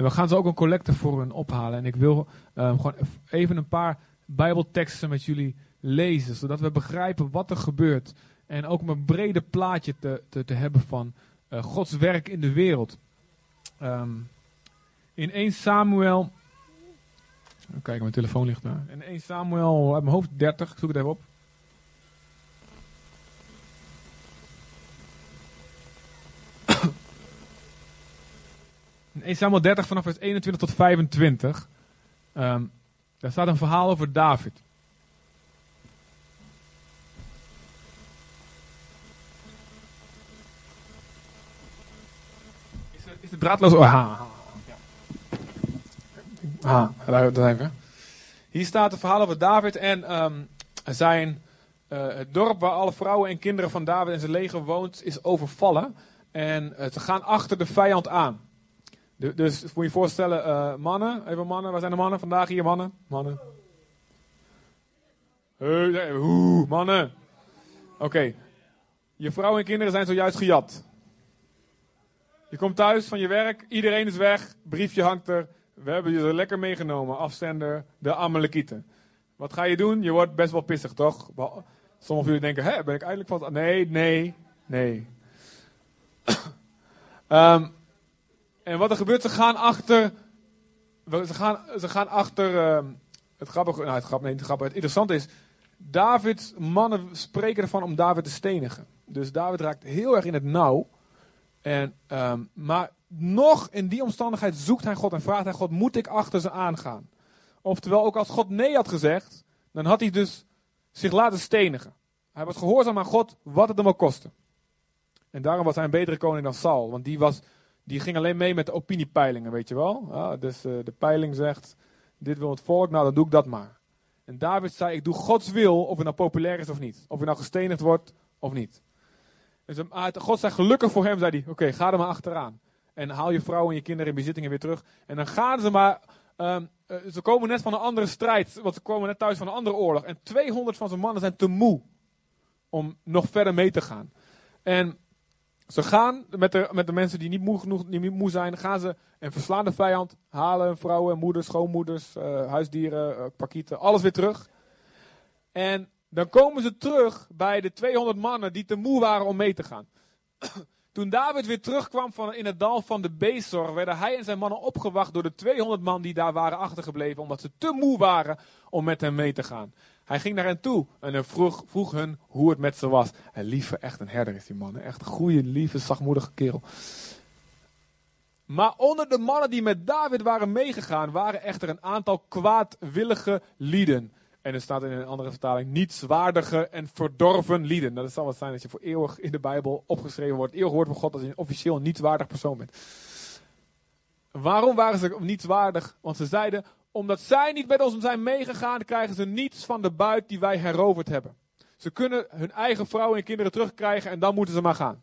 En we gaan ze ook een collecte voor hun ophalen. En ik wil ehm, gewoon even een paar Bijbelteksten met jullie lezen, zodat we begrijpen wat er gebeurt. En ook om een brede plaatje te, te, te hebben van uh, Gods werk in de wereld. Um, in 1 Samuel. Kijken, mijn telefoon ligt daar. In 1 Samuel uit mijn hoofd 30, ik zoek het even op. 1 Samuel 30 vanaf vers 21 tot 25. Um, daar staat een verhaal over David. Is het, is het draadloos? Oh, ha, daar, zijn Hier staat het verhaal over David en um, zijn, uh, het dorp waar alle vrouwen en kinderen van David en zijn leger woont, is overvallen. En uh, ze gaan achter de vijand aan. Dus moet je voorstellen, uh, mannen, even mannen, waar zijn de mannen vandaag hier, mannen? Mannen. Oeh, mannen. Oké, je vrouw en kinderen zijn zojuist gejat. Je komt thuis van je werk, iedereen is weg, briefje hangt er. We hebben je er lekker meegenomen, afzender, de Amalekieten. Wat ga je doen? Je wordt best wel pissig, toch? Sommigen van jullie denken, hè, ben ik eigenlijk vast... Nee, nee, nee. um, en wat er gebeurt, ze gaan achter... Ze gaan, ze gaan achter... Uh, het grappige, nou het grappige, nee, het het interessante is... Davids mannen spreken ervan om David te stenigen. Dus David raakt heel erg in het nauw. En, um, maar nog in die omstandigheid zoekt hij God en vraagt hij God, moet ik achter ze aangaan? Oftewel, ook als God nee had gezegd, dan had hij dus zich laten stenigen. Hij was gehoorzaam aan God, wat het hem ook kostte. En daarom was hij een betere koning dan Saul, want die, was, die ging alleen mee met de opiniepeilingen, weet je wel. Ja, dus uh, de peiling zegt, dit wil het volk, nou dan doe ik dat maar. En David zei, ik doe Gods wil, of het nou populair is of niet. Of hij nou gestenigd wordt of niet. Dus God zei gelukkig voor hem, zei hij, oké, ga er maar achteraan. En haal je vrouw en je kinderen in bezittingen weer terug. En dan gaan ze maar. Um, ze komen net van een andere strijd. Want ze komen net thuis van een andere oorlog. En 200 van zijn mannen zijn te moe. Om nog verder mee te gaan. En ze gaan met de, met de mensen die niet moe genoeg niet moe zijn. Gaan ze en verslaan de vijand. Halen vrouwen, moeders, schoonmoeders, uh, huisdieren, uh, pakieten. Alles weer terug. En dan komen ze terug bij de 200 mannen die te moe waren om mee te gaan. Toen David weer terugkwam van, in het dal van de Bezor, werden hij en zijn mannen opgewacht door de 200 man die daar waren achtergebleven, omdat ze te moe waren om met hem mee te gaan. Hij ging naar hen toe en vroeg, vroeg hun hoe het met ze was. En lieve, echt een herder is die man. Echt een goede, lieve, zachtmoedige kerel. Maar onder de mannen die met David waren meegegaan, waren echter een aantal kwaadwillige lieden. En er staat in een andere vertaling nietswaardige en verdorven lieden. Dat zal wat zijn dat je voor eeuwig in de Bijbel opgeschreven wordt. Eeuwig woord van God als je een officieel nietswaardig persoon bent. Waarom waren ze nietswaardig? Want ze zeiden, omdat zij niet met ons zijn meegegaan, krijgen ze niets van de buit die wij heroverd hebben. Ze kunnen hun eigen vrouwen en kinderen terugkrijgen en dan moeten ze maar gaan.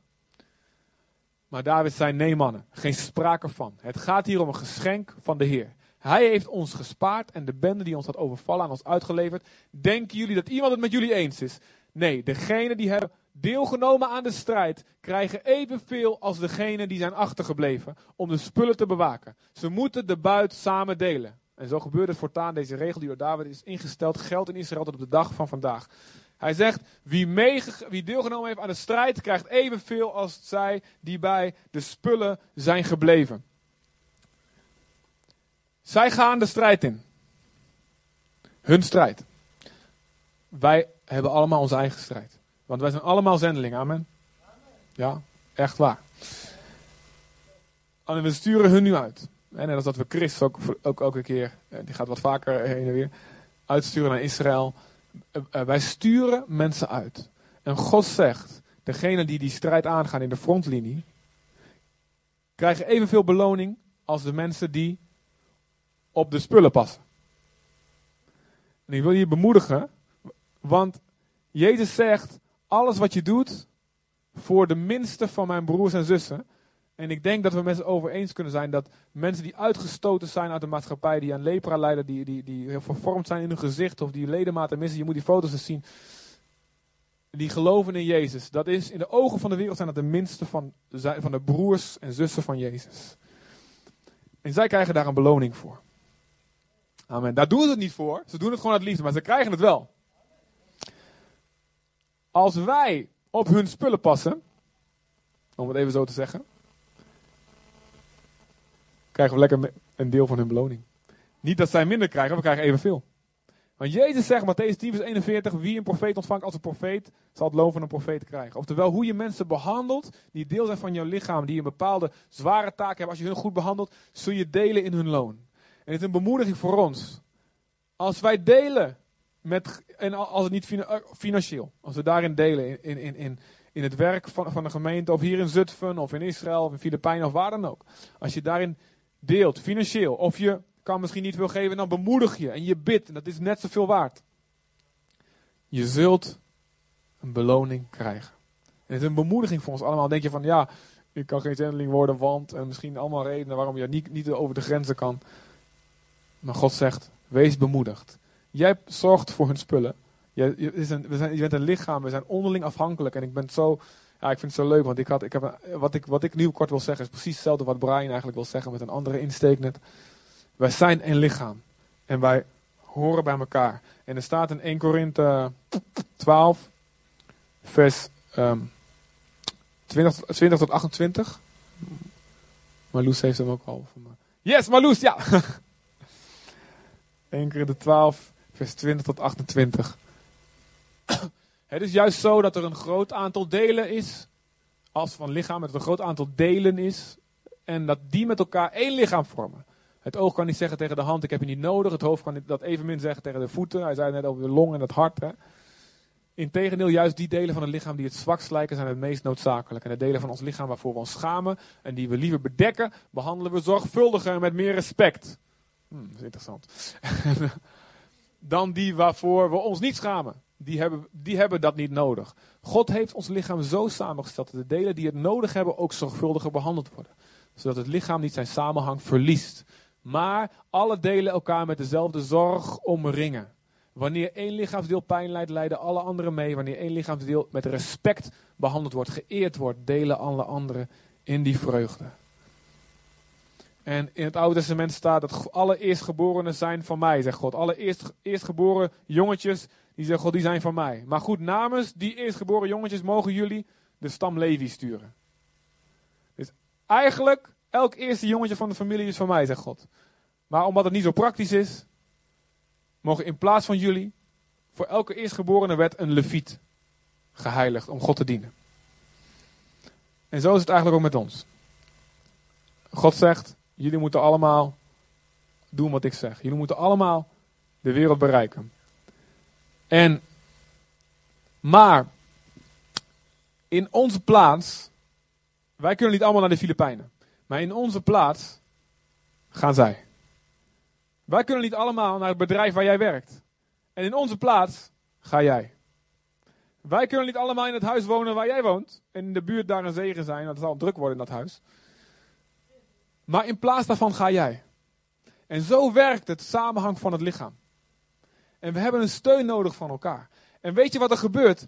Maar David zei, nee mannen, geen sprake van. Het gaat hier om een geschenk van de Heer. Hij heeft ons gespaard en de bende die ons had overvallen aan ons uitgeleverd. Denken jullie dat iemand het met jullie eens is? Nee, degenen die hebben deelgenomen aan de strijd krijgen evenveel als degenen die zijn achtergebleven om de spullen te bewaken. Ze moeten de buit samen delen. En zo gebeurde het voortaan. Deze regel die door David is ingesteld geldt in Israël tot op de dag van vandaag. Hij zegt, wie, wie deelgenomen heeft aan de strijd krijgt evenveel als zij die bij de spullen zijn gebleven. Zij gaan de strijd in. Hun strijd. Wij hebben allemaal onze eigen strijd. Want wij zijn allemaal zendelingen. Amen. Ja, echt waar. En we sturen hun nu uit. En net als dat we Chris ook, ook elke keer, eh, die gaat wat vaker heen en weer, uitsturen naar Israël. Eh, eh, wij sturen mensen uit. En God zegt, degene die die strijd aangaan in de frontlinie, krijgen evenveel beloning als de mensen die op de spullen passen. En ik wil je bemoedigen, want Jezus zegt, alles wat je doet voor de minste van mijn broers en zussen. En ik denk dat we met z'n over eens kunnen zijn dat mensen die uitgestoten zijn uit de maatschappij, die aan lepra lijden, die, die, die vervormd zijn in hun gezicht of die ledematen missen, je moet die foto's eens zien. Die geloven in Jezus. Dat is in de ogen van de wereld zijn dat de minste van, van de broers en zussen van Jezus. En zij krijgen daar een beloning voor. Amen. Daar doen ze het niet voor. Ze doen het gewoon uit liefde, maar ze krijgen het wel. Als wij op hun spullen passen, om het even zo te zeggen, krijgen we lekker een deel van hun beloning. Niet dat zij minder krijgen, we krijgen evenveel. Want Jezus zegt, Matthäus 10 vers 41, wie een profeet ontvangt als een profeet, zal het loon van een profeet krijgen. Oftewel, hoe je mensen behandelt, die deel zijn van jouw lichaam, die een bepaalde zware taak hebben, als je hun goed behandelt, zul je delen in hun loon. En het is een bemoediging voor ons. Als wij delen, met, en als het niet eh, financieel, als we daarin delen in, in, in, in het werk van, van de gemeente, of hier in Zutphen, of in Israël, of in Filipijnen, of waar dan ook. Als je daarin deelt, financieel, of je kan misschien niet veel geven, dan bemoedig je en je bidt. En dat is net zoveel waard. Je zult een beloning krijgen. En het is een bemoediging voor ons allemaal. Denk je van ja, ik kan geen zendeling worden, want en misschien allemaal redenen waarom je niet, niet over de grenzen kan. Maar God zegt, wees bemoedigd. Jij zorgt voor hun spullen. Je, je, is een, we zijn, je bent een lichaam, we zijn onderling afhankelijk. En ik ben zo, ja, ik vind het zo leuk, want ik had, ik heb, wat, ik, wat ik nu kort wil zeggen is precies hetzelfde wat Brian eigenlijk wil zeggen met een andere insteek net. Wij zijn een lichaam. En wij horen bij elkaar. En er staat in 1 Korinthe 12, vers um, 20, 20 tot 28. Marloes heeft hem ook al voor me. Yes, Marloes, ja! 1 Korinthe 12, vers 20 tot 28. Het is juist zo dat er een groot aantal delen is. Als van lichaam, dat er een groot aantal delen is. En dat die met elkaar één lichaam vormen. Het oog kan niet zeggen tegen de hand, ik heb je niet nodig. Het hoofd kan dat evenmin zeggen tegen de voeten. Hij zei net over de long en het hart. Hè. Integendeel, juist die delen van het lichaam die het zwakst lijken, zijn het meest noodzakelijk. En de delen van ons lichaam waarvoor we ons schamen en die we liever bedekken, behandelen we zorgvuldiger en met meer respect. Hmm, dat is interessant. Dan die waarvoor we ons niet schamen. Die hebben, die hebben dat niet nodig. God heeft ons lichaam zo samengesteld dat de delen die het nodig hebben ook zorgvuldiger behandeld worden. Zodat het lichaam niet zijn samenhang verliest. Maar alle delen elkaar met dezelfde zorg omringen. Wanneer één lichaamsdeel pijn leidt, lijden alle anderen mee. Wanneer één lichaamsdeel met respect behandeld wordt, geëerd wordt, delen alle anderen in die vreugde. En in het Oude Testament staat dat alle eerstgeborenen zijn van mij, zegt God. Alle eerst, eerstgeboren jongetjes, die zeggen God, die zijn van mij. Maar goed, namens die eerstgeboren jongetjes mogen jullie de stam Levi sturen. Dus eigenlijk Elk eerste jongetje van de familie is van mij, zegt God. Maar omdat het niet zo praktisch is, mogen in plaats van jullie voor elke eerstgeborene werd een leviet geheiligd om God te dienen. En zo is het eigenlijk ook met ons. God zegt, jullie moeten allemaal doen wat ik zeg. Jullie moeten allemaal de wereld bereiken. En, maar, in onze plaats, wij kunnen niet allemaal naar de Filipijnen. Maar in onze plaats gaan zij. Wij kunnen niet allemaal naar het bedrijf waar jij werkt. En in onze plaats ga jij. Wij kunnen niet allemaal in het huis wonen waar jij woont. En in de buurt daar een zegen zijn. Dat zal druk worden in dat huis. Maar in plaats daarvan ga jij. En zo werkt het samenhang van het lichaam. En we hebben een steun nodig van elkaar. En weet je wat er gebeurt?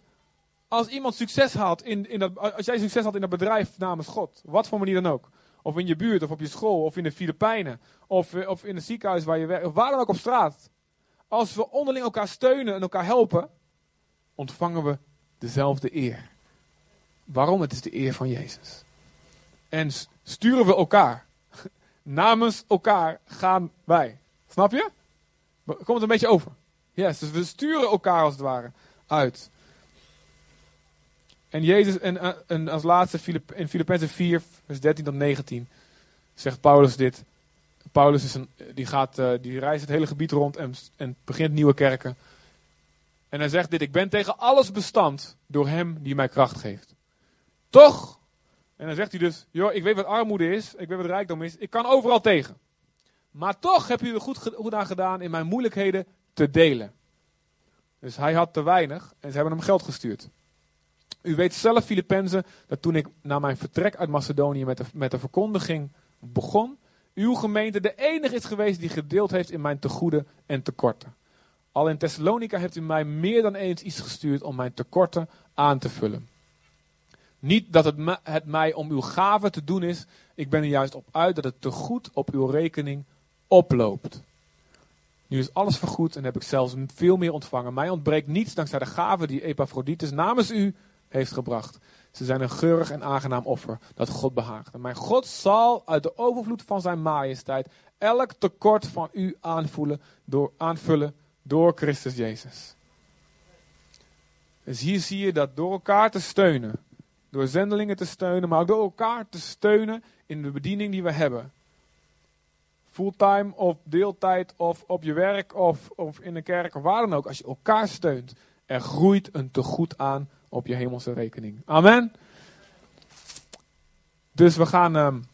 Als iemand succes haalt in, in dat, als jij succes had in dat bedrijf namens God, wat voor manier dan ook, of in je buurt, of op je school, of in de Filipijnen. Of, eh, of in het ziekenhuis waar je werkt, of waar dan ook op straat. Als we onderling elkaar steunen en elkaar helpen, ontvangen we dezelfde eer. Waarom? Het is de eer van Jezus. En sturen we elkaar. Namens elkaar gaan wij. Snap je? Komt het een beetje over? Yes, dus we sturen elkaar als het ware uit. En Jezus, en, eh, en als laatste in Filippenzen 4, vers 13 tot 19, zegt Paulus dit. Paulus is een, die, gaat, uh, die reist het hele gebied rond en, en begint nieuwe kerken. En hij zegt dit, ik ben tegen alles bestand door hem die mij kracht geeft. Toch, en dan zegt hij dus, joh, ik weet wat armoede is, ik weet wat rijkdom is, ik kan overal tegen. Maar toch heb je er goed, goed aan gedaan in mijn moeilijkheden te delen. Dus hij had te weinig en ze hebben hem geld gestuurd. U weet zelf, Filippenzen, dat toen ik na mijn vertrek uit Macedonië met de, met de verkondiging begon, uw gemeente de enige is geweest die gedeeld heeft in mijn tegoeden en tekorten. Al in Thessalonica heeft u mij meer dan eens iets gestuurd om mijn tekorten aan te vullen. Niet dat het, het mij om uw gave te doen is, Ik ben er juist op uit dat het te goed op uw rekening oploopt. Nu is alles vergoed en heb ik zelfs veel meer ontvangen. Mij ontbreekt niets dankzij de gave die Epaphroditus namens u heeft gebracht. Ze zijn een geurig en aangenaam offer dat God behaagt. En mijn God zal uit de overvloed van zijn majesteit elk tekort van u aanvoelen door, aanvullen door Christus Jezus. Dus hier zie je dat door elkaar te steunen, door zendelingen te steunen, maar ook door elkaar te steunen in de bediening die we hebben. Fulltime of deeltijd of op je werk of, of in een kerk of waar dan ook. Als je elkaar steunt, er groeit een tegoed aan op je hemelse rekening. Amen. Dus we gaan, um,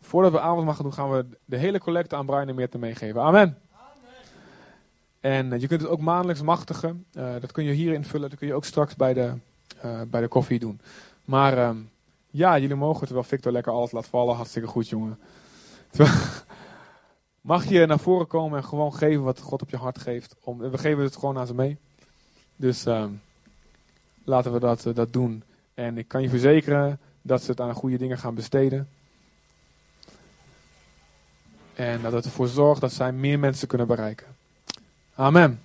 voordat we avond gaan doen, gaan we de hele collecte aan Brian en Meerte meegeven. Amen. En uh, je kunt het ook maandelijks machtigen. Uh, dat kun je hier invullen. Dat kun je ook straks bij de, bij de koffie doen. Maar um, ja, jullie mogen terwijl Victor lekker alles laat vallen. Hartstikke goed, jongen. Mag je naar voren komen en gewoon geven wat God op je hart geeft. Om, we geven het gewoon aan ze mee. Dus um, laten we dat, dat doen. En ik kan je verzekeren dat ze het aan goede dingen gaan besteden. En dat het ervoor zorgt dat zij meer mensen kunnen bereiken. Amen.